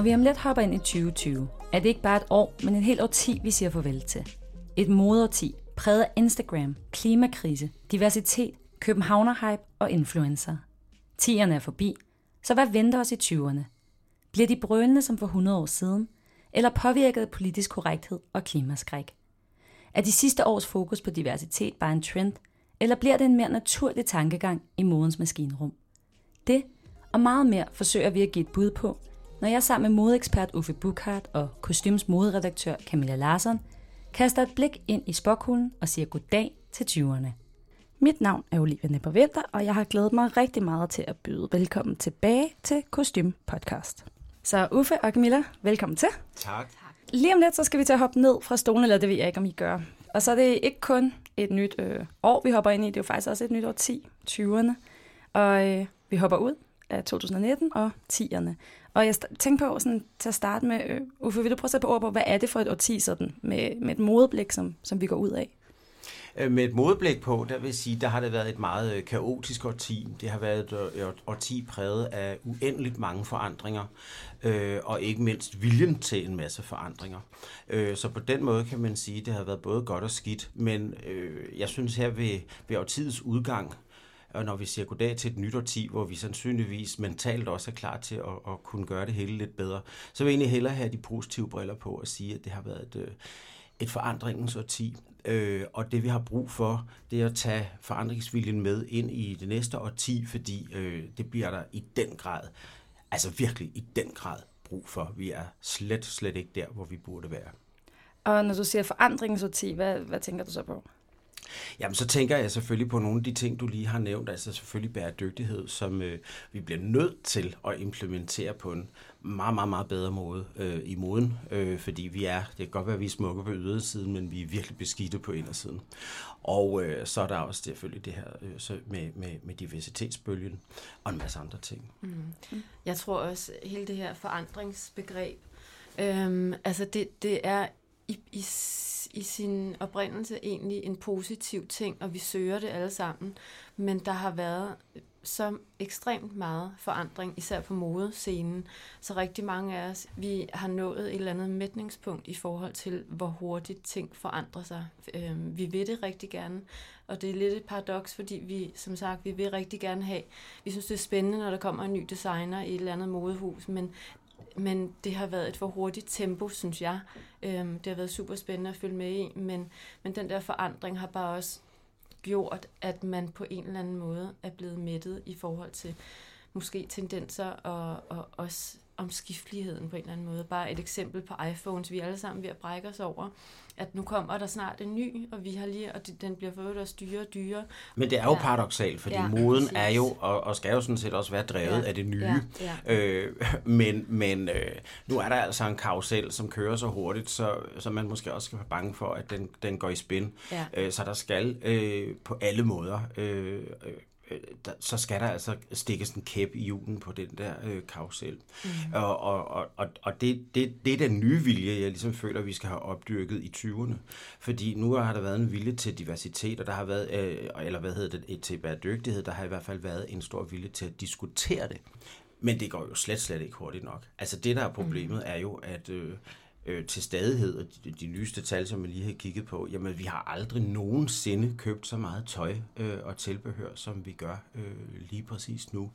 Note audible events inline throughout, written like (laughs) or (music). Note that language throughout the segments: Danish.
Når vi om lidt hopper ind i 2020, er det ikke bare et år, men en helt årti, vi siger farvel til. Et moderti, præget af Instagram, klimakrise, diversitet, københavner-hype og influencer. Tierne er forbi, så hvad venter os i 20'erne? Bliver de brølende som for 100 år siden, eller påvirket af politisk korrekthed og klimaskræk? Er de sidste års fokus på diversitet bare en trend, eller bliver det en mere naturlig tankegang i modens maskinrum? Det og meget mere forsøger vi at give et bud på, når jeg sammen med modeekspert Uffe Bukhardt og kostyms moderedaktør Camilla Larsson kaster et blik ind i spokhulen og siger goddag til 20'erne. Mit navn er Olivia Nepper Vinter, og jeg har glædet mig rigtig meget til at byde velkommen tilbage til Kostym Podcast. Så Uffe og Camilla, velkommen til. Tak. Lige om lidt, så skal vi til at hoppe ned fra stolen, eller det ved jeg ikke, om I gør. Og så er det ikke kun et nyt øh, år, vi hopper ind i, det er jo faktisk også et nyt år 10, 20'erne. Og øh, vi hopper ud af 2019 og 10'erne. Og jeg tænkte på sådan, til at starte med, øh, Uffe, vil du prøve at sætte på ord på, hvad er det for et årti sådan, med, med et modeblik, som, som vi går ud af? Øh, med et modeblik på, der vil sige, der har det været et meget øh, kaotisk årti. Det har været øh, et årti præget af uendeligt mange forandringer, øh, og ikke mindst viljen til en masse forandringer. Øh, så på den måde kan man sige, at det har været både godt og skidt, men øh, jeg synes her ved, ved årtiets udgang, og når vi siger goddag til et nyt årti, hvor vi sandsynligvis mentalt også er klar til at, at kunne gøre det hele lidt bedre, så vil jeg egentlig hellere have de positive briller på og sige, at det har været et, øh, et forandringens årti. Øh, og det vi har brug for, det er at tage forandringsviljen med ind i det næste årti, fordi øh, det bliver der i den grad, altså virkelig i den grad brug for. Vi er slet, slet ikke der, hvor vi burde være. Og når du siger forandringsårti, hvad, hvad tænker du så på? Jamen, så tænker jeg selvfølgelig på nogle af de ting, du lige har nævnt, altså selvfølgelig bæredygtighed, som øh, vi bliver nødt til at implementere på en meget, meget, meget bedre måde øh, i moden, øh, fordi vi er, det kan godt være, at vi er smukke på ydersiden, men vi er virkelig beskidte på indersiden. Og øh, så er der også selvfølgelig det her øh, så med, med, med diversitetsbølgen og en masse andre ting. Mm. Jeg tror også, hele det her forandringsbegreb, øh, altså det, det er i, i i sin oprindelse egentlig en positiv ting, og vi søger det alle sammen. Men der har været så ekstremt meget forandring, især på modescenen. Så rigtig mange af os, vi har nået et eller andet mætningspunkt i forhold til, hvor hurtigt ting forandrer sig. Øhm, vi vil det rigtig gerne, og det er lidt et paradoks, fordi vi, som sagt, vi vil rigtig gerne have, vi synes det er spændende, når der kommer en ny designer i et eller andet modehus, men men det har været et for hurtigt tempo, synes jeg. Øhm, det har været super spændende at følge med i, men, men den der forandring har bare også gjort, at man på en eller anden måde er blevet mættet i forhold til måske tendenser og, og også omskifteligheden på en eller anden måde. Bare et eksempel på iPhones, vi er alle sammen ved at brække os over, at nu kommer der snart en ny, og vi har lige, og den bliver for også dyre og dyre. Men det er jo ja. paradoxalt, fordi ja, moden præcis. er jo, og, og skal jo sådan set også være drevet ja. af det nye. Ja, ja. Øh, (laughs) men men øh, nu er der altså en karusel, som kører så hurtigt, så, så man måske også skal være bange for, at den, den går i spin. Ja. Øh, så der skal øh, på alle måder øh, øh, der, så skal der altså stikkes en kæp i julen på den der øh, karusel. Mm. Og, og, og, og det, det, det er den nye vilje, jeg ligesom føler, vi skal have opdyrket i 20'erne. Fordi nu har der været en vilje til diversitet, og der har været, øh, eller hvad hedder det, til bæredygtighed, der har i hvert fald været en stor vilje til at diskutere det. Men det går jo slet, slet ikke hurtigt nok. Altså det, der er problemet, mm. er jo, at, øh, øh, til stadighed, og de, de nyeste tal, som jeg lige har kigget på, jamen vi har aldrig nogensinde købt så meget tøj øh, og tilbehør, som vi gør øh, lige præcis nu.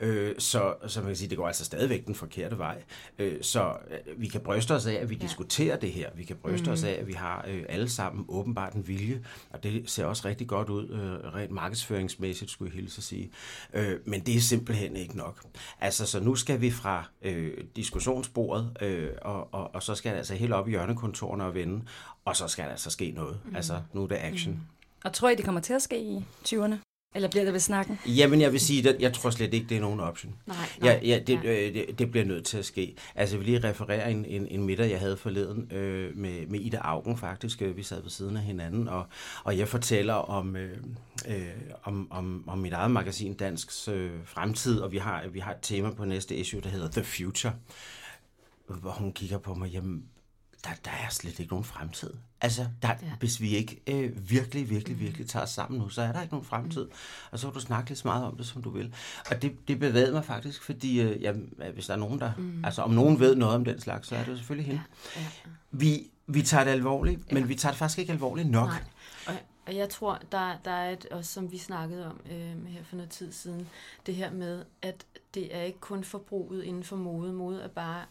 Øh, så, så man kan sige, det går altså stadigvæk den forkerte vej. Øh, så øh, vi kan bryste os af, at vi ja. diskuterer det her. Vi kan bryste mm. os af, at vi har øh, alle sammen åbenbart en vilje, og det ser også rigtig godt ud, øh, rent markedsføringsmæssigt, skulle jeg hilse at sige. Øh, men det er simpelthen ikke nok. Altså, så nu skal vi fra øh, diskussionsbordet, øh, og, og, og så skal det altså helt op i hjørnekontorene og vende, og så skal der altså ske noget. Mm. Altså, nu er det action. Mm. Og tror I, det kommer til at ske i 20'erne? Eller bliver det ved snakken? Jamen, jeg vil sige, at jeg tror slet ikke, det er nogen option. Nej, nej, ja, ja, det, øh, det, det bliver nødt til at ske. Altså, jeg vil lige referere en, en, en middag, jeg havde forleden øh, med, med Ida Augen, faktisk. Vi sad ved siden af hinanden, og, og jeg fortæller om, øh, øh, om, om, om mit eget magasin Dansks øh, fremtid, og vi har, vi har et tema på næste issue, der hedder The Future hvor hun kigger på mig, jamen, der, der er slet ikke nogen fremtid. Altså, der, ja. hvis vi ikke øh, virkelig, virkelig, mm. virkelig tager os sammen nu, så er der ikke nogen fremtid. Og så kan du snakke lidt så meget om det, som du vil. Og det, det bevæger mig faktisk, fordi øh, ja, hvis der er nogen, der... Mm. Altså, om nogen ved noget om den slags, så er det jo selvfølgelig hende. Ja. Ja. Vi, vi tager det alvorligt, ja. men vi tager det faktisk ikke alvorligt nok. Nej. Og, og jeg tror, der, der er et, også som vi snakkede om øh, her for noget tid siden, det her med, at det er ikke kun forbruget inden for mode. Mode er bare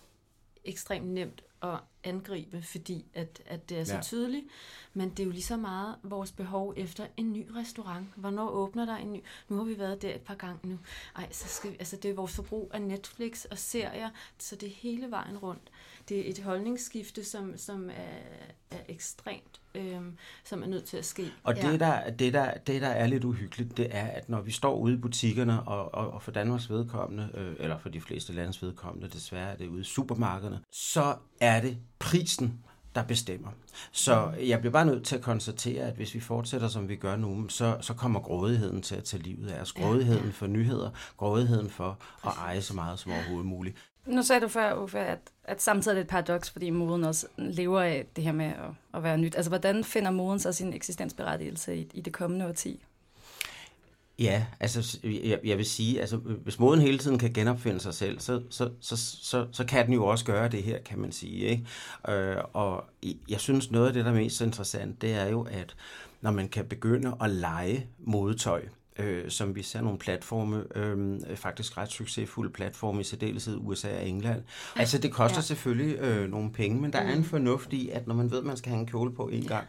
ekstremt nemt at angribe, fordi at, at det er så ja. tydeligt. Men det er jo lige så meget vores behov efter en ny restaurant. Hvornår åbner der en ny? Nu har vi været der et par gange nu. Ej, så skal vi, altså det er vores forbrug af Netflix og serier, så det er hele vejen rundt. Det er et holdningsskifte, som, som er, er ekstremt, øhm, som er nødt til at ske. Og det, ja. der, det, der, det, der er lidt uhyggeligt, det er, at når vi står ude i butikkerne, og, og, og for Danmarks vedkommende, øh, eller for de fleste landes vedkommende, desværre er det ude i supermarkederne, så er det prisen, der bestemmer. Så jeg bliver bare nødt til at konstatere, at hvis vi fortsætter, som vi gør nu, så, så kommer grådigheden til at tage livet af os. Grådigheden ja, ja. for nyheder, grådigheden for at eje så meget som overhovedet muligt. Nu sagde du før, Uffe, at, at samtidig er det et paradoks, fordi moden også lever af det her med at, at være nyt. Altså, hvordan finder moden så sin eksistensberettigelse i, i det kommende årti? Ja, altså jeg, jeg vil sige, altså øh, hvis moden hele tiden kan genopfinde sig selv, så, så, så, så, så kan den jo også gøre det her, kan man sige. Ikke? Øh, og jeg synes noget af det, der er mest interessant, det er jo, at når man kan begynde at lege modetøj, øh, som vi ser nogle platforme, øh, faktisk ret succesfulde platforme i særdeleshed USA og England. Altså det koster ja. selvfølgelig øh, nogle penge, men der mm. er en mm. fornuft i, at når man ved, at man skal have en kjole på en gang,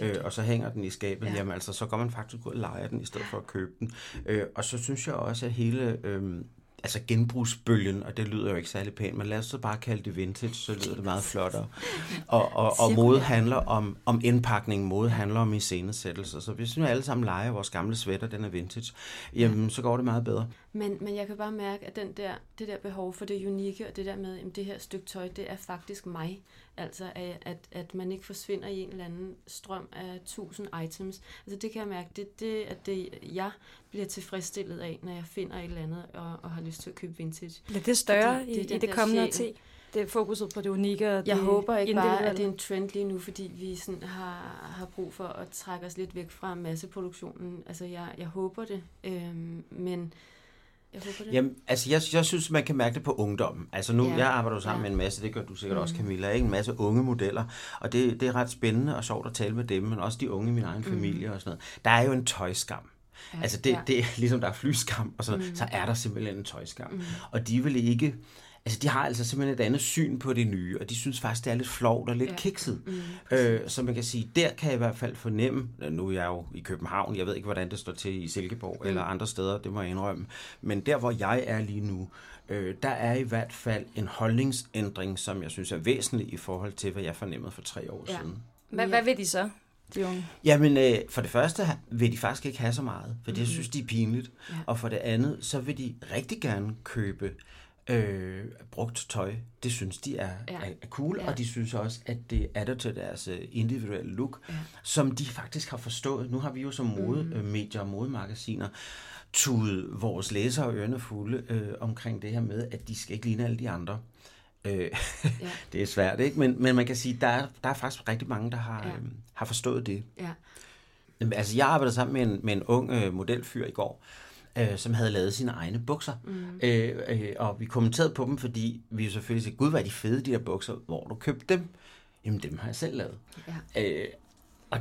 ja, øh, og så hænger den i skabet, ja. jamen altså, så går man faktisk ud og leger den, i stedet for at købe den. Øh, og så synes jeg også, at hele... Øh, altså genbrugsbølgen, og det lyder jo ikke særlig pænt, men lad os så bare kalde det vintage, så lyder det meget flottere. Og, og, og mode handler om, om indpakning, mode handler om iscenesættelse. Så hvis vi alle sammen leger vores gamle sweater, den er vintage, jamen så går det meget bedre. Men, men jeg kan bare mærke, at den der, det der behov for det unikke, og det der med, at det her stykke tøj, det er faktisk mig. Altså, at, at man ikke forsvinder i en eller anden strøm af tusind items. Altså, det kan jeg mærke, det, det at det, jeg bliver tilfredsstillet af, når jeg finder et eller andet, og, og har lyst til at købe vintage. Bliver det større det, det i, i det kommende årti? Det er fokuset på det unikke og Jeg det håber ikke bare, at det er en trend lige nu, fordi vi sådan har, har brug for at trække os lidt væk fra masseproduktionen. Altså, jeg, jeg håber det, øhm, men jeg håber det. Jamen, altså jeg, jeg synes, man kan mærke det på ungdommen. Altså nu, ja. jeg arbejder jo sammen ja. med en masse, det gør du sikkert mm. også, Camilla, ikke? en masse unge modeller, og det, det er ret spændende og sjovt at tale med dem, men også de unge i min egen mm. familie og sådan noget. Der er jo en tøjskam. Ja. Altså det, ja. det er ligesom der er flyskam, og så, mm. så er der simpelthen en tøjskam. Mm. Og de vil ikke altså de har altså simpelthen et andet syn på det nye, og de synes faktisk, det er lidt flovt og lidt ja. kikset. Mm, øh, så man kan sige, der kan jeg i hvert fald fornemme, nu er jeg jo i København, jeg ved ikke, hvordan det står til i Silkeborg mm. eller andre steder, det må jeg indrømme, men der, hvor jeg er lige nu, øh, der er i hvert fald en holdningsændring, som jeg synes er væsentlig i forhold til, hvad jeg fornemmede for tre år ja. siden. Hvad, hvad vil de så? de unge? Jamen, øh, for det første vil de faktisk ikke have så meget, for det synes de er pinligt. Ja. Og for det andet, så vil de rigtig gerne købe øh, brugt tøj. Det synes de er, ja. er, er cool, ja. og de synes også, at det er der til deres øh, individuelle look, ja. som de faktisk har forstået. Nu har vi jo som modemedier mm. og modemagasiner tudet vores læsere og ørerne fulde øh, omkring det her med, at de skal ikke ligne alle de andre. Øh, ja. (laughs) det er svært, ikke? Men, men man kan sige, der er, der er faktisk rigtig mange, der har, ja. øh, har forstået det. Ja. Altså, jeg arbejdede sammen med en, med en ung øh, modelfyr i går, øh, som havde lavet sine egne bukser. Mm. Øh, øh, og vi kommenterede på dem, fordi vi jo selvfølgelig sagde, gud, hvad er de fede, de der bukser. Hvor du købte dem? Jamen, dem har jeg selv lavet. Ja. Øh, og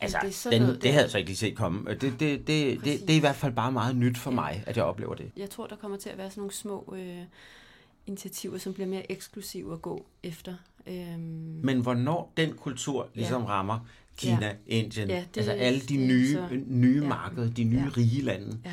altså, det, den, noget, det havde jeg så ikke lige set komme. Det, det, det, det, det, det er i hvert fald bare meget nyt for ja. mig, at jeg oplever det. Jeg tror, der kommer til at være sådan nogle små øh, initiativer, som bliver mere eksklusive at gå efter. Øhm. Men hvornår den kultur ligesom ja. rammer Kina, ja. Indien, ja, det, altså alle de nye, så, nye ja. markeder, de nye ja. rige lande, ja.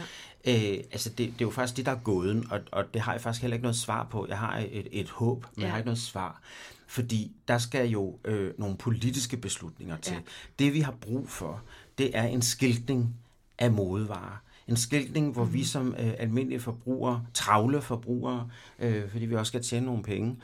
Øh, altså det, det er jo faktisk det, der er gåden, og, og det har jeg faktisk heller ikke noget svar på. Jeg har et, et håb, men ja. jeg har ikke noget svar. Fordi der skal jo øh, nogle politiske beslutninger til. Ja. Det vi har brug for, det er en skiltning af modevarer. En skiltning, hvor mm. vi som øh, almindelige forbrugere, travle forbrugere, øh, fordi vi også skal tjene nogle penge, øh,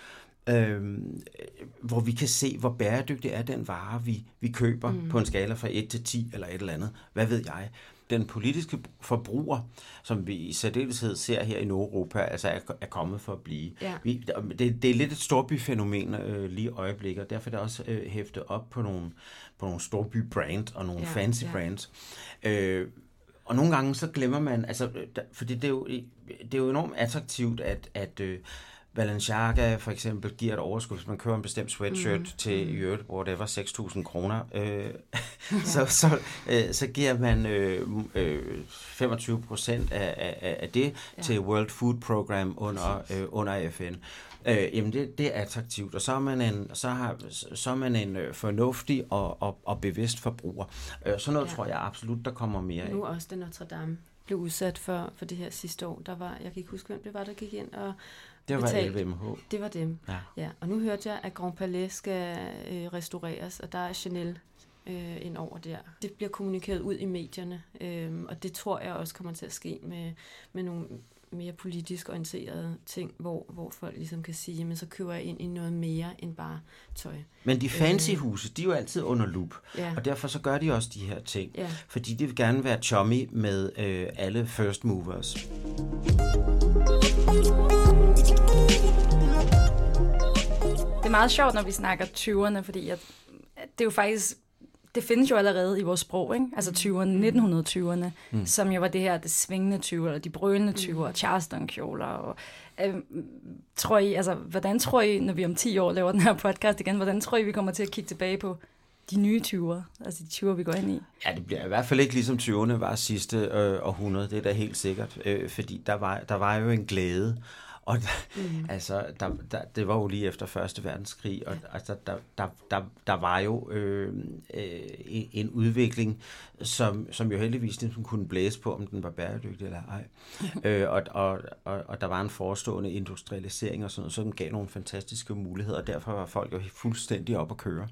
hvor vi kan se, hvor bæredygtig er den vare, vi, vi køber mm. på en skala fra 1 til 10 eller et eller andet. Hvad ved jeg? den politiske forbruger, som vi i særdeleshed ser her i Nordeuropa, altså er, er kommet for at blive. Ja. Vi, det, det er lidt et storbyfænomen øh, lige i øjeblikket, og derfor er det også øh, hæftet op på nogle, på nogle storby-brand og nogle ja, fancy ja. brands. Øh, og nogle gange så glemmer man, altså, fordi det er jo, det er jo enormt attraktivt, at, at øh, Balenciaga for eksempel giver et overskud, hvis man køber en bestemt sweatshirt mm. til i øvrigt, whatever, 6.000 kroner, øh, (laughs) så, så, øh, så giver man øh, øh, 25 procent af, af, af det ja. til World Food Program under, øh, under FN. Øh, jamen det, det er attraktivt, og så er man en, så har, så er man en øh, fornuftig og, og, og bevidst forbruger. Øh, sådan noget ja. tror jeg absolut, der kommer mere af. Nu også det Notre Dame blev udsat for, for det her sidste år. Der var, jeg kan ikke huske, hvem det var, der gik ind og det var betalt. LVMH. Det var dem. Ja. ja. Og nu hørte jeg, at Grand Palais skal øh, restaureres, og der er Chanel øh, ind over der. Det bliver kommunikeret ud i medierne, øh, og det tror jeg også kommer til at ske med, med nogle mere politisk orienterede ting, hvor, hvor folk ligesom kan sige, men så køber jeg ind i noget mere end bare tøj. Men de fancy øh, huse, de er jo altid under lup, ja. og derfor så gør de også de her ting, ja. fordi de vil gerne være chummy med øh, alle first movers. Er meget sjovt, når vi snakker 20'erne, fordi at, det er jo faktisk det findes jo allerede i vores sprog, ikke? altså 20'erne, mm. 1920'erne, mm. som jo var det her, det svingende 20'er, eller de brølende 20'er, mm. Charleston-kjoler. Og, øh, tror I, altså, hvordan tror I, når vi om 10 år laver den her podcast igen, hvordan tror I, vi kommer til at kigge tilbage på de nye 20'er, altså de 20'er, vi går ind i? Ja, det bliver i hvert fald ikke ligesom 20'erne var sidste øh, århundrede, det er da helt sikkert, øh, fordi der var, der var jo en glæde, og mm. altså, der, der, det var jo lige efter Første Verdenskrig, og altså, der, der, der, der var jo øh, øh, en udvikling, som, som jo heldigvis ligesom kunne blæse på, om den var bæredygtig eller ej. øh, og, og, og, og der var en forestående industrialisering og sådan noget, som gav nogle fantastiske muligheder, og derfor var folk jo fuldstændig op at køre.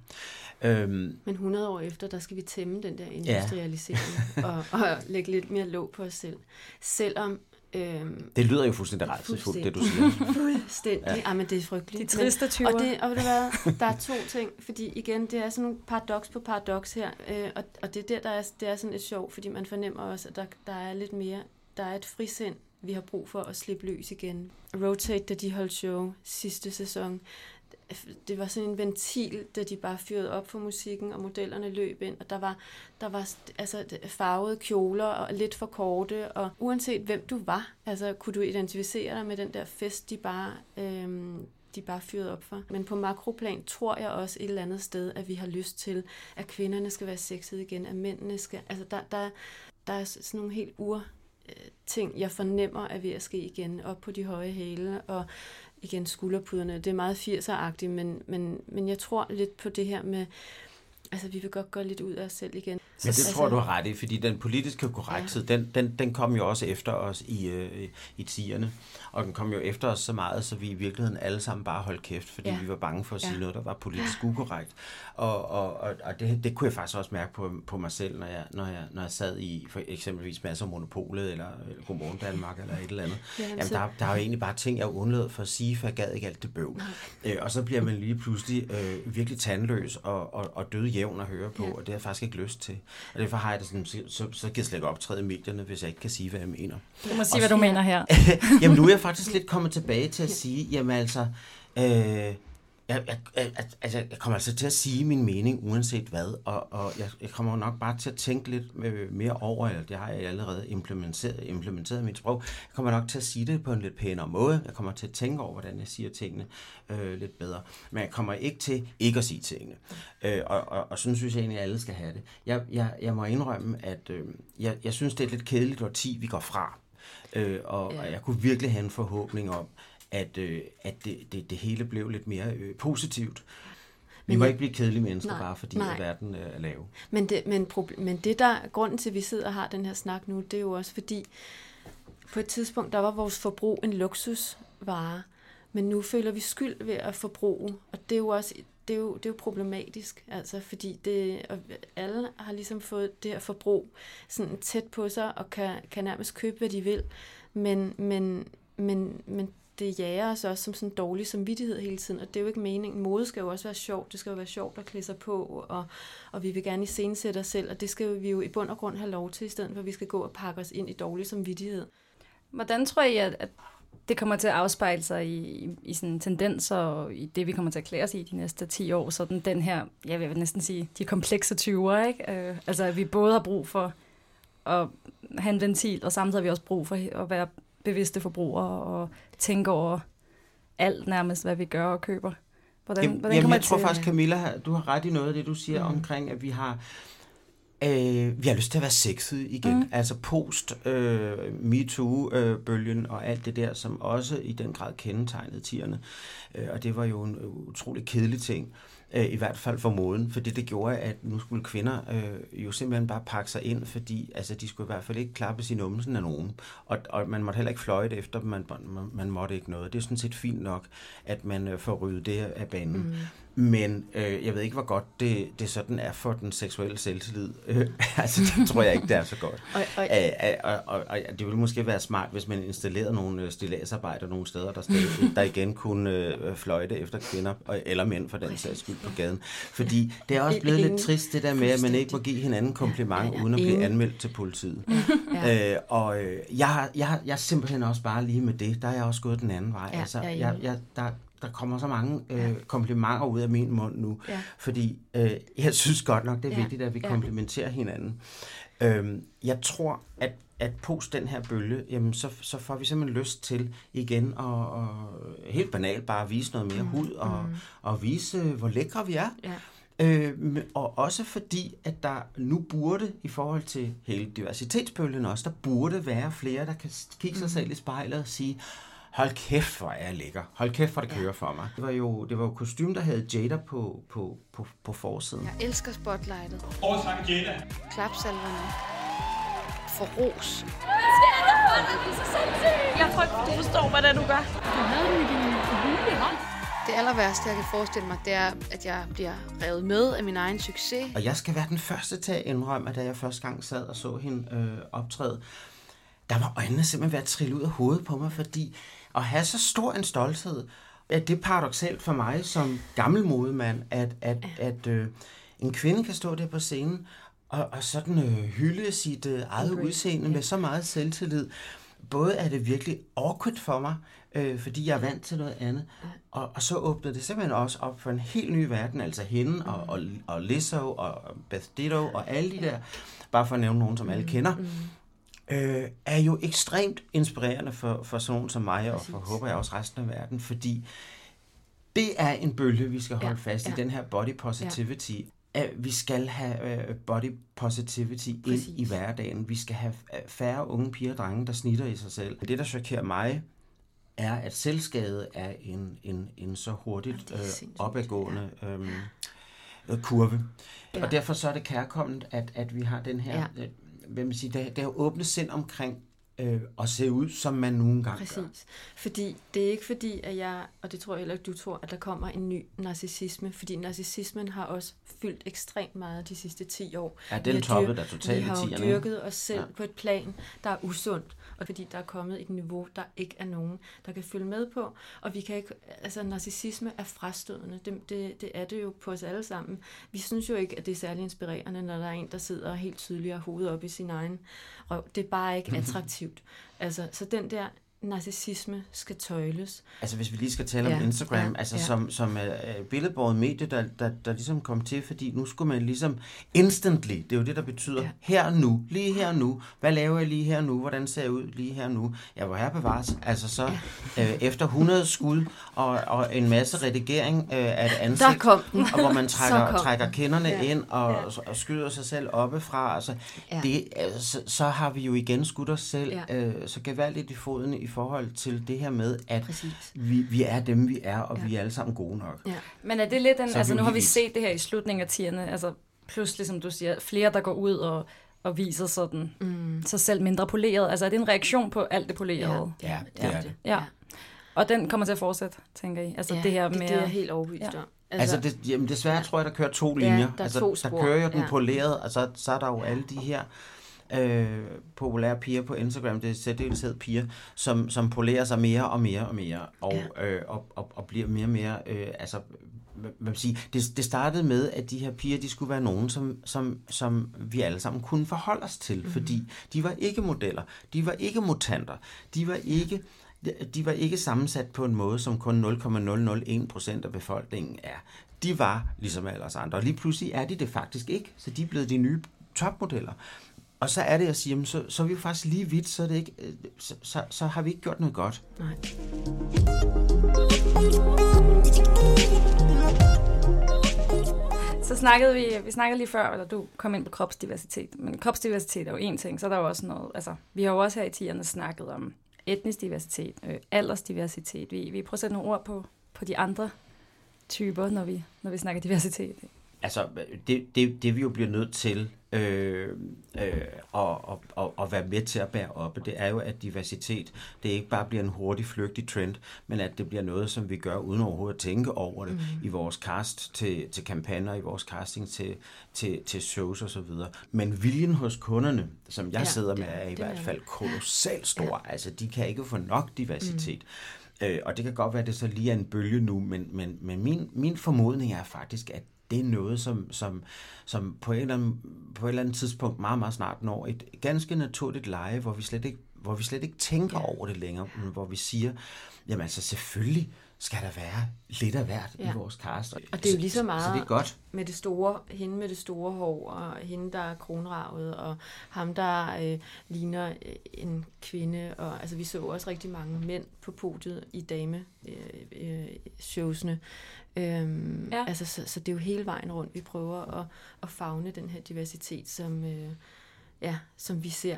Øhm, Men 100 år efter, der skal vi tæmme den der industrialisering ja. (laughs) og, og lægge lidt mere låg på os selv. Selvom Øhm, det lyder jo fuldstændig rejsefuldt, det du siger. fuldstændig. Ja. Ej, men det er frygteligt. De triste typer. Og, det, og det hvad, der er (laughs) to ting, fordi igen, det er sådan nogle paradoks på paradoks her, øh, og, og det er der, der er, det er sådan et sjov, fordi man fornemmer også, at der, der er lidt mere, der er et frisind, vi har brug for at slippe løs igen. Rotate, da de holdt show sidste sæson, det var sådan en ventil, da de bare fyrede op for musikken, og modellerne løb ind, og der var, der var altså, farvede kjoler og lidt for korte, og uanset hvem du var, altså kunne du identificere dig med den der fest, de bare, øhm, de bare fyrede op for. Men på makroplan tror jeg også et eller andet sted, at vi har lyst til, at kvinderne skal være sexede igen, at mændene skal, altså der, der, der er sådan nogle helt ur øh, ting, jeg fornemmer er ved at ske igen, op på de høje hæle, og igen skulderpuderne. Det er meget 80'er-agtigt, men, men, men jeg tror lidt på det her med, altså vi vil godt gå lidt ud af os selv igen. Men det tror du har ret i, fordi den politiske korrekthed, ja. den, den, den kom jo også efter os i, øh, i tierne. Og den kom jo efter os så meget, så vi i virkeligheden alle sammen bare holdt kæft, fordi ja. vi var bange for at sige ja. noget, der var politisk ukorrekt. Og, og, og, og det, det kunne jeg faktisk også mærke på, på mig selv, når jeg, når, jeg, når jeg sad i for eksempelvis masser af Monopolet, eller, eller Godmorgen Danmark, eller et eller andet. Ja, Jamen, der, der er jo egentlig bare ting, jeg undlod for at sige, for jeg gad ikke alt det bøv. Øh, og så bliver man lige pludselig øh, virkelig tandløs og, og, og død jævn at høre på, ja. og det har jeg faktisk ikke lyst til. Og derfor har jeg det sådan, så, så, så kan jeg slet ikke optræde i medierne, hvis jeg ikke kan sige, hvad jeg mener. Du må sige, og hvad du mener her. (laughs) jamen, nu er jeg faktisk lidt kommet tilbage til at sige, jamen altså, øh, jeg, jeg, jeg, altså, jeg kommer altså til at sige min mening, uanset hvad, og, og jeg, jeg kommer nok bare til at tænke lidt mere over, eller det har jeg allerede implementeret, implementeret i mit sprog, jeg kommer nok til at sige det på en lidt pænere måde, jeg kommer til at tænke over, hvordan jeg siger tingene øh, lidt bedre, men jeg kommer ikke til ikke at sige tingene, øh, og, og, og sådan synes jeg egentlig, at alle skal have det. Jeg, jeg, jeg må indrømme, at øh, jeg, jeg synes, det er et lidt kedeligt årti, vi går fra, øh, og, ja. og jeg kunne virkelig have en forhåbning om, at, øh, at det, det, det hele blev lidt mere øh, positivt. Vi må ikke blive kedelige mennesker, nej, bare fordi nej. verden øh, er lav. Men det, men, men det der, grunden til, at vi sidder og har den her snak nu, det er jo også fordi, på et tidspunkt, der var vores forbrug en luksusvare, men nu føler vi skyld ved at forbruge, og det er jo også det er jo, det er jo problematisk, altså, fordi det, og alle har ligesom fået det her forbrug sådan tæt på sig, og kan, kan nærmest købe, hvad de vil, men, men, men, men det jager os også som sådan en dårlig samvittighed hele tiden, og det er jo ikke meningen. Mode skal jo også være sjovt, det skal jo være sjovt at klæde sig på, og, og vi vil gerne iscenesætte os selv, og det skal vi jo i bund og grund have lov til, i stedet for at vi skal gå og pakke os ind i dårlig samvittighed. Hvordan tror I, at, at det kommer til at afspejle sig i, i, i sådan tendenser og i det, vi kommer til at klæde os i de næste 10 år. Sådan den her, jeg vil næsten sige, de komplekse 20'er, ikke? Øh, altså, at vi både har brug for at have en ventil, og samtidig har vi også brug for at være bevidste forbrugere og tænke over alt nærmest, hvad vi gør og køber. Hvordan, jamen, hvordan jamen, jeg tror til... faktisk, Camilla, du har ret i noget af det, du siger mm. omkring, at vi har Øh, vi har lyst til at være sexet igen. Mm. Altså post øh, MeToo-bølgen øh, og alt det der, som også i den grad kendetegnede tierne. Øh, og det var jo en utrolig kedelig ting øh, i hvert fald for moden, fordi det gjorde, at nu skulle kvinder øh, jo simpelthen bare pakke sig ind, fordi altså, de skulle i hvert fald ikke klappe sin numsen af nogen, og, og man måtte heller ikke fløjte efter dem, man, man, man måtte ikke noget. Det er sådan set fint nok, at man øh, får ryddet det af banen. Mm. Men øh, jeg ved ikke, hvor godt det, det sådan er for den seksuelle selvtillid. Øh, (laughs) altså, det tror jeg ikke, det er så godt. og, og, Æ, og, og, og det ville måske være smart, hvis man installerede nogle øh, stilladsarbejder nogle steder, der, stadig, (laughs) der igen kunne øh, fløjte efter kvinder, eller mænd for den sags skyld på gaden. Fordi det er også blevet lidt trist, det der med, at man ikke må give hinanden kompliment, uden at blive anmeldt til politiet. Ja. Øh, og øh, jeg, jeg, jeg er simpelthen også bare lige med det, der er jeg også gået den anden vej. Ja, altså, jeg, jeg, der, der kommer så mange øh, komplimenter ud af min mund nu, ja. fordi øh, jeg synes godt nok, det er ja. vigtigt, at vi ja. komplimenterer hinanden. Øhm, jeg tror, at, at post den her bølge, jamen, så, så får vi simpelthen lyst til igen at, og helt banalt bare vise noget mere mm. hud og, mm. og vise, hvor lækre vi er. Ja. Øh, og også fordi, at der nu burde, i forhold til hele diversitetsbølgen også, der burde være flere, der kan kigge sig mm. selv i spejlet og sige, hold kæft, hvor er jeg lækker. Hold kæft, hvor det kører for mig. Det var jo, det var jo kostume, der havde Jada på, på, på, på forsiden. Jeg elsker spotlightet. Åh, Jada. Klapsalverne. For ros. Jeg tror ikke, du forstår, hvad det er, du gør. Du havde den i din hule hånd. Det aller værste, jeg kan forestille mig, det er, at jeg bliver revet med af min egen succes. Og jeg skal være den første til at indrømme, at da jeg første gang sad og så hende øh, optræde, der var øjnene simpelthen ved at trille ud af hovedet på mig, fordi at have så stor en stolthed, at det er paradoxalt for mig som gammel modemand, at, at, at øh, en kvinde kan stå der på scenen og, og sådan øh, hylde sit øh, eget okay. udseende yeah. med så meget selvtillid. Både er det virkelig awkward for mig, øh, fordi jeg er vant til noget andet, og, og så åbnede det simpelthen også op for en helt ny verden, altså hende og, og, og Lizzo og Beth Ditto og alle de der, bare for at nævne nogen, som alle mm, kender. Mm øh, er jo ekstremt inspirerende for, for sådan nogen som mig, og for håber jeg også resten af verden, fordi det er en bølge, vi skal holde ja, fast ja. i, den her body positivity. Ja. At vi skal have uh, body positivity Præcis. ind i hverdagen. Vi skal have øh, færre unge piger og drenge, der snitter i sig selv. Det, der chokerer mig, er, at selvskade er en, en, en så hurtigt øh, opadgående øh, kurve. Ja. Og derfor så er det kærkommet, at, at vi har den her... Ja. Hvad man siger, det, det har åbnet sind omkring øh, at se ud, som man nogle gange Præcis. gør. Fordi det er ikke fordi, at jeg, og det tror jeg heller ikke, du tror, at der kommer en ny narcissisme, fordi narcissismen har også fyldt ekstremt meget de sidste 10 år. Ja, den toppet der totalt i Vi har jo dyrket os selv ja. på et plan, der er usundt, og fordi der er kommet et niveau, der ikke er nogen, der kan følge med på, og vi kan ikke, altså narcissisme er frastødende, det, det, det er det jo på os alle sammen. Vi synes jo ikke, at det er særlig inspirerende, når der er en, der sidder helt tydeligt og hovedet op i sin egen røv. Det er bare ikke (laughs) attraktivt. Altså, så den der narcissisme skal tøjles. Altså hvis vi lige skal tale ja, om Instagram, ja, altså ja. som, som uh, billedbordet medie, der, der, der ligesom kom til, fordi nu skulle man ligesom instantly, det er jo det, der betyder ja. her nu, lige her nu, hvad laver jeg lige her nu, hvordan ser jeg ud lige her nu, jeg var her bevares, altså så ja. uh, efter 100 skud og, og en masse redigering uh, af et ansigt, der kom den. og hvor man (laughs) trækker, trækker kinderne ja. ind og, ja. og skyder sig selv oppefra, altså ja. det, uh, så, så har vi jo igen skudt os selv ja. uh, så gevaldigt i foden i forhold til det her med, at vi, vi er dem, vi er, og ja. vi er alle sammen gode nok. Ja. Men er det lidt en, altså nu har vi set det her i slutningen af tierne, altså pludselig, som du siger, flere, der går ud og, og viser sådan mm. sig selv mindre poleret. Altså er det en reaktion på alt det polerede? Ja, ja det er det. Ja. Og den kommer til at fortsætte, tænker I? Altså ja, det her med... det, det er helt overbevist ja. om. Altså, altså det, jamen desværre ja. tror jeg, der kører to linjer. Ja, der, altså, der kører jo den ja. polerede, og så, så er der jo alle de her øh, populære piger på Instagram, det er særdeleshed piger, som, som polerer sig mere og mere og mere, og, ja. øh, og, og, og bliver mere og mere, øh, altså, hvad man sige, det, det startede med, at de her piger, de skulle være nogen, som, som, som vi alle sammen kunne forholde os til, mm-hmm. fordi de var ikke modeller, de var ikke mutanter, de var ikke de var ikke sammensat på en måde, som kun 0,001 procent af befolkningen er. De var ligesom alle os andre, og lige pludselig er de det faktisk ikke, så de er blevet de nye topmodeller. Og så er det, jeg siger, jamen, så, så er vi faktisk lige vidt, så, er det ikke, øh, så, så, så har vi ikke gjort noget godt. Nej. Så snakkede vi, vi snakkede lige før, eller du kom ind på kropsdiversitet, men kropsdiversitet er jo en ting, så er der jo også noget, altså vi har jo også her i tierne snakket om etnisk diversitet, øh, aldersdiversitet. Vi, vi prøver at sætte nogle ord på, på de andre typer, når vi, når vi snakker diversitet. Altså, det, det, det vi jo bliver nødt til øh, øh, og, og, og være med til at bære op, det er jo, at diversitet, det ikke bare bliver en hurtig, flygtig trend, men at det bliver noget, som vi gør uden overhovedet at tænke over det mm. i vores cast til, til kampagner, i vores casting til, til, til shows osv. Men viljen hos kunderne, som jeg ja, sidder med, er i hvert fald kolossalt stor. Ja. Altså, de kan ikke få nok diversitet. Mm. Øh, og det kan godt være, at det så lige er en bølge nu, men, men, men min, min formodning er faktisk, at det er noget, som, som, som på, et eller andet, på et eller andet tidspunkt meget, meget snart når et ganske naturligt leje, hvor vi slet ikke, hvor vi slet ikke tænker ja. over det længere, men hvor vi siger, jamen altså selvfølgelig skal der være lidt af hvert ja. i vores cast. Og det er jo lige så meget så, det er godt. med det store, hende med det store hår, og hende, der er kronravet, og ham, der øh, ligner øh, en kvinde. Og, altså, vi så også rigtig mange mænd på podiet i dame-showsene. Øh, øh, Øhm, ja. altså, så, så det er jo hele vejen rundt, vi prøver at, at fagne den her diversitet, som, øh, ja, som vi ser.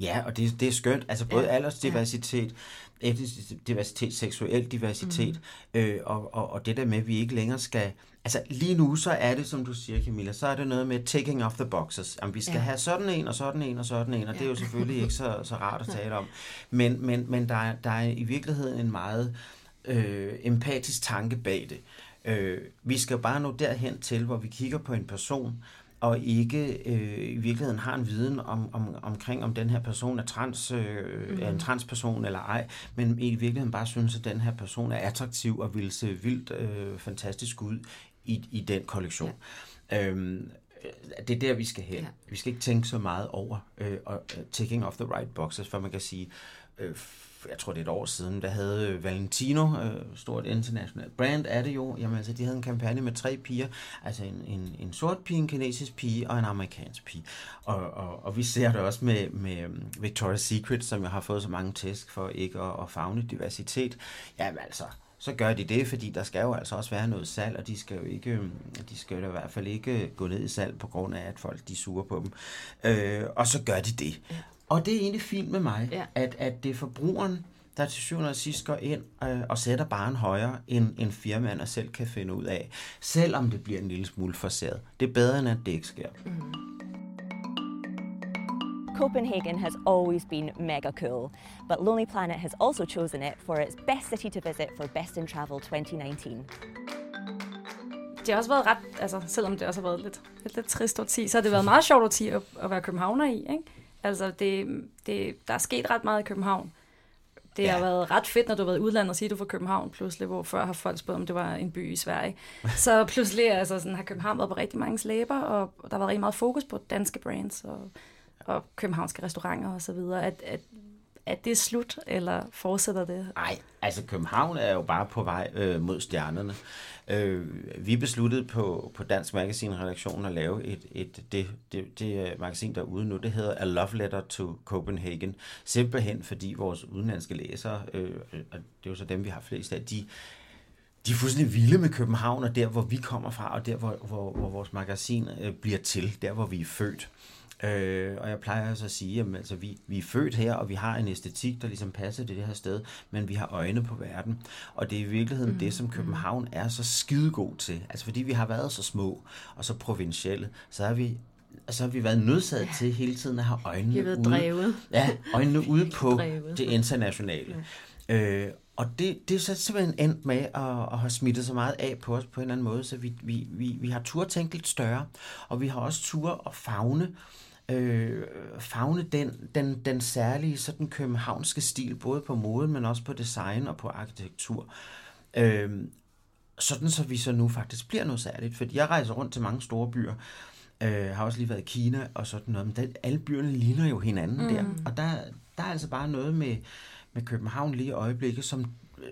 Ja, og det, det er skønt. Altså både ja. aldersdiversitet, ja. etnisk diversitet, seksuel diversitet, mm. øh, og, og, og det der med, at vi ikke længere skal... Altså lige nu, så er det, som du siger, Camilla, så er det noget med taking off the boxes. Jamen, vi skal ja. have sådan en, og sådan en, og sådan en, og ja. det er jo selvfølgelig ikke så, så rart at (laughs) tale om. Men, men, men der, er, der er i virkeligheden en meget øh, empatisk tanke bag det. Øh, vi skal bare nå derhen til, hvor vi kigger på en person, og ikke øh, i virkeligheden har en viden om, om, omkring, om den her person er, trans, øh, mm. er en transperson eller ej, men i virkeligheden bare synes, at den her person er attraktiv og vil se vildt øh, fantastisk ud i, i den kollektion. Ja. Øhm, det er der, vi skal hen. Ja. Vi skal ikke tænke så meget over øh, og, uh, taking off the right boxes, for man kan sige, øh, jeg tror det er et år siden, der havde øh, Valentino, øh, stort internationalt brand er det jo, jamen altså de havde en kampagne med tre piger, altså en, en, en sort pige, en kinesisk pige og en amerikansk pige. Og, og, og vi ser det også med, med øh, Victoria's Secret, som jeg har fået så mange tæsk for ikke at, at fagne diversitet. Jamen altså, så gør de det, fordi der skal jo altså også være noget salg, og de skal jo ikke, øh, de skal jo i hvert fald ikke gå ned i salg på grund af, at folk de suger på dem. Øh, og så gør de det. Og det er egentlig fint med mig, ja. at, at det er forbrugeren, der til syvende og sidst går ind øh, og sætter barn højere, end, end firmaerne selv kan finde ud af. Selvom det bliver en lille smule forseret. Det er bedre, end at det ikke sker. Mm. Copenhagen has always been mega cool, but Lonely Planet has also chosen it for its best city to visit for Best in Travel 2019 det har også været ret, altså selvom det også har været lidt, lidt, lidt trist årti, så har det været meget sjovt årti at, at være københavner i, ikke? Altså, det, det, der er sket ret meget i København. Det ja. har været ret fedt, når du har været udlandet og siger, at du er fra København pludselig, hvor før har folk spurgt, om det var en by i Sverige. (laughs) Så pludselig altså, sådan, har København været på rigtig mange slæber, og der har været rigtig meget fokus på danske brands og, og københavnske restauranter osv. At, at, at det er slut, eller fortsætter det? Nej, altså København er jo bare på vej øh, mod stjernerne. Øh, vi besluttede på, på Dansk Magazine-redaktionen at lave et, et, det, det, det øh, magasin, der er ude nu. Det hedder A Love Letter to Copenhagen. Simpelthen fordi vores udenlandske læsere, øh, øh, og det er jo så dem, vi har flest af, de, de er fuldstændig vilde med København, og der, hvor vi kommer fra, og der, hvor, hvor, hvor vores magasin øh, bliver til, der, hvor vi er født. Øh, og jeg plejer altså at sige, at altså, vi, vi er født her, og vi har en æstetik, der ligesom passer til det her sted, men vi har øjne på verden. Og det er i virkeligheden mm. det, som København er så skidegod til. Altså fordi vi har været så små og så provincielle, så har vi så har vi været nødsaget ja. til hele tiden at have øjnene ude, drevet. Ja, øjnene ude (laughs) på drevet. det internationale. Ja. Øh, og det, det er så simpelthen endt med at, at have smittet så meget af på os på en eller anden måde, så vi, vi, vi, vi har tur tænkt lidt større, og vi har også tur at fagne øh, fagne den, den, den særlige sådan københavnske stil, både på mode, men også på design og på arkitektur. Øh, sådan så vi så nu faktisk bliver noget særligt. Fordi jeg rejser rundt til mange store byer, øh, har også lige været i Kina og sådan noget, men der, alle byerne ligner jo hinanden mm. der. Og der, der er altså bare noget med, med København lige i øjeblikket, som øh,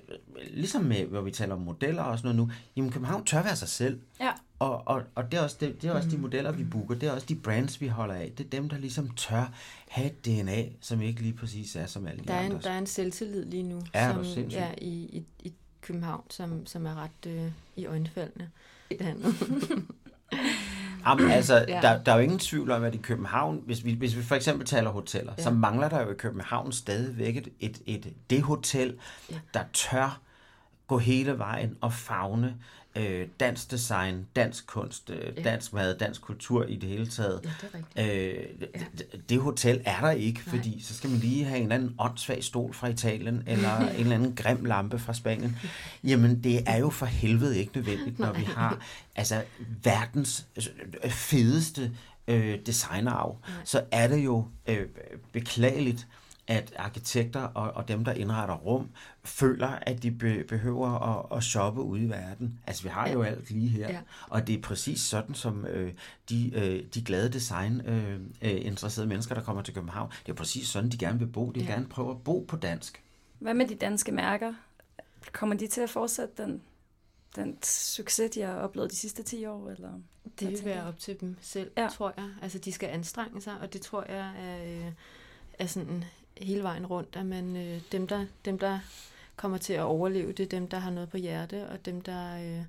ligesom med, hvor vi taler om modeller og sådan noget nu, jamen København tør være sig selv. Ja. Og, og, og det er også, det, det er også mm. de modeller, vi booker, det er også de brands, vi holder af. Det er dem, der ligesom tør have et DNA, som ikke lige præcis er som alle der de er en, andre. Der er en selvtillid lige nu, Ja, som er i, i, i København, som, som er ret øh, i øjenfaldene. Det andet. (laughs) Jamen, altså, Ja. ja. der, der er jo ingen tvivl om, at i København, hvis vi, hvis vi for eksempel taler hoteller, Ja. ja. så mangler der jo i København stadigvæk et, et, et det hotel, Ja. ja. der tør gå hele vejen og fagne øh, dansk design, dansk kunst, øh, Ja. dansk mad, dansk kultur i det hele taget. ja, det er rigtigt. Øh, det, det hotel er der ikke, Nej. fordi så skal man lige have en eller anden åndssvag stol fra Italien, eller (laughs) en eller anden grim lampe fra Spanien. Jamen, det er jo for helvede ikke nødvendigt, når vi har altså, verdens øh, fedeste øh, designerarv. Så er det jo øh, beklageligt, at arkitekter og, og dem, der indretter rum, føler, at de be, behøver at, at shoppe ude i verden. Altså, vi har jo alt lige her. Ja. Og det er præcis sådan, som øh, de, øh, de glade design-interesserede øh, interesserede mennesker, der kommer til København, det er præcis sådan, de gerne vil bo. De vil Ja. gerne prøve at bo på dansk. Hvad med de danske mærker? Kommer de til at fortsætte den, den succes, de har oplevet de sidste 10 år? Eller? Det vil være op til dem selv, Ja. ja. tror jeg. Altså, de skal anstrenge sig, og det tror jeg er, øh, er sådan hele vejen rundt, at man, øh, dem, der, dem, der kommer til at overleve, det er dem, der har noget på hjerte, og dem, der, øh,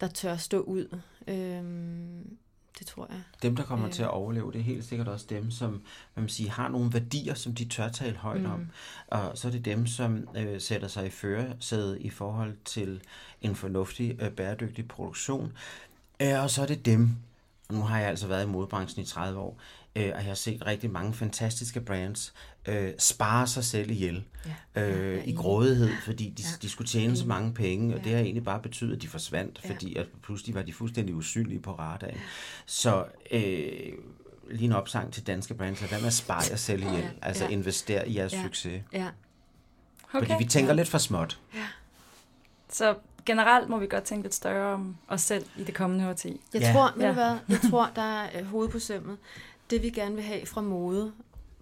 der tør stå ud. Øhm, det tror jeg. Dem, der kommer Øh. til at overleve, det er helt sikkert også dem, som hvad man siger, har nogle værdier, som de tør tale højt mm. om. Og så er det dem, som øh, sætter sig i førersædet i forhold til en fornuftig, øh, bæredygtig produktion. Øh, og så er det dem, og nu har jeg altså været i modebranchen i 30 år, øh, og jeg har set rigtig mange fantastiske brands øh, spare sig selv ihjel Ja. øh, jeg er i grådighed, fordi de, Ja. de skulle tjene så mange penge, og Ja. det har egentlig bare betydet, at de forsvandt, Ja. fordi at pludselig var de fuldstændig usynlige på radaren. Så øh, lige en opsang til danske brands, lad være med at spare jer selv ihjel, Ja. altså Ja. investere i jeres Ja. succes. Ja. Fordi vi tænker lidt for småt. Så generelt må vi godt tænke lidt større om os selv i det kommende årti. Jeg Ja. tror, Ja. hvad, jeg tror, der er øh, hoved på sømmet. Det vi gerne vil have fra mode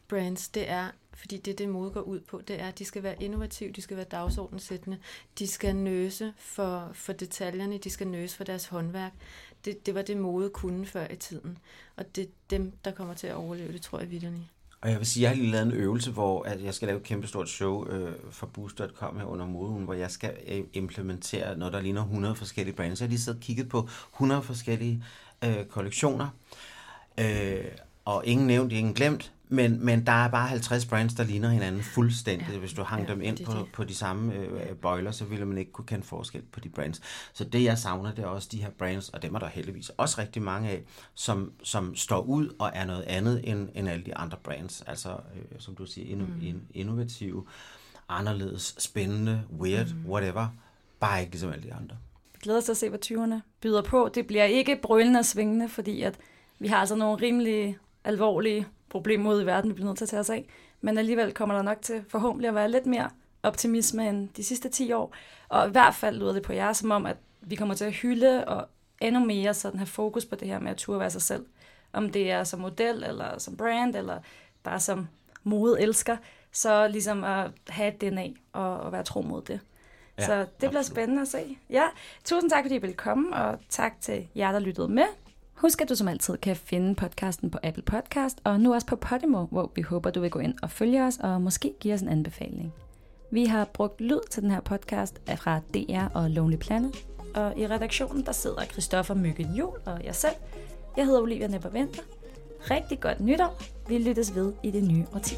brands, det er, fordi det er det mode går ud på, det er, at de skal være innovative, de skal være dagsordensættende, de skal nøse for, for detaljerne, de skal nøse for deres håndværk. Det, det var det mode kunne før i tiden. Og det er dem, der kommer til at overleve, det tror jeg vidderne. Og jeg vil sige, jeg har lige lavet en øvelse, hvor at jeg skal lave et kæmpe stort show øh, for Boost.com her under modeugen, hvor jeg skal øh, implementere noget, der ligner 100 forskellige brands. Jeg har lige siddet og kigget på 100 forskellige øh, kollektioner, øh, og ingen nævnt, ingen glemt, men, men der er bare 50 brands, der ligner hinanden fuldstændig. Ja, Hvis du hang ja, dem ind det på, det. på de samme øh, bøjler, så ville man ikke kunne kende forskel på de brands. Så det, jeg savner, det er også de her brands, og dem er der heldigvis også rigtig mange af, som, som står ud og er noget andet end, end alle de andre brands. Altså, øh, som du siger, inno, mm. innovative, anderledes, spændende, weird, mm. whatever. Bare ikke ligesom alle de andre. Vi glæder os til at se, hvad 20'erne byder på. Det bliver ikke brølende og svingende, fordi at vi har altså nogle rimelig alvorlige problemer ude i verden, vi bliver nødt til at tage os af. Men alligevel kommer der nok til forhåbentlig at være lidt mere optimisme end de sidste 10 år. Og i hvert fald lyder det på jer som om, at vi kommer til at hylde og endnu mere sådan have fokus på det her med at turde være sig selv. Om det er som model, eller som brand, eller bare som modeelsker. Så ligesom at have et DNA og, og være tro mod det. Ja, Ja, så det bliver absolut. spændende at se. Ja, tusind tak, fordi I ville komme, og tak til jer, der lyttede med. Husk, at du som altid kan finde podcasten på Apple Podcast, og nu også på Podimo, hvor vi håber, du vil gå ind og følge os, og måske give os en anbefaling. Vi har brugt lyd til den her podcast fra DR og Lonely Planet, og i redaktionen der sidder Christoffer Myggen Jul og jeg selv. Jeg hedder Olivia Nepper Venter. Rigtig godt nytår. Vi lyttes ved i det nye årti.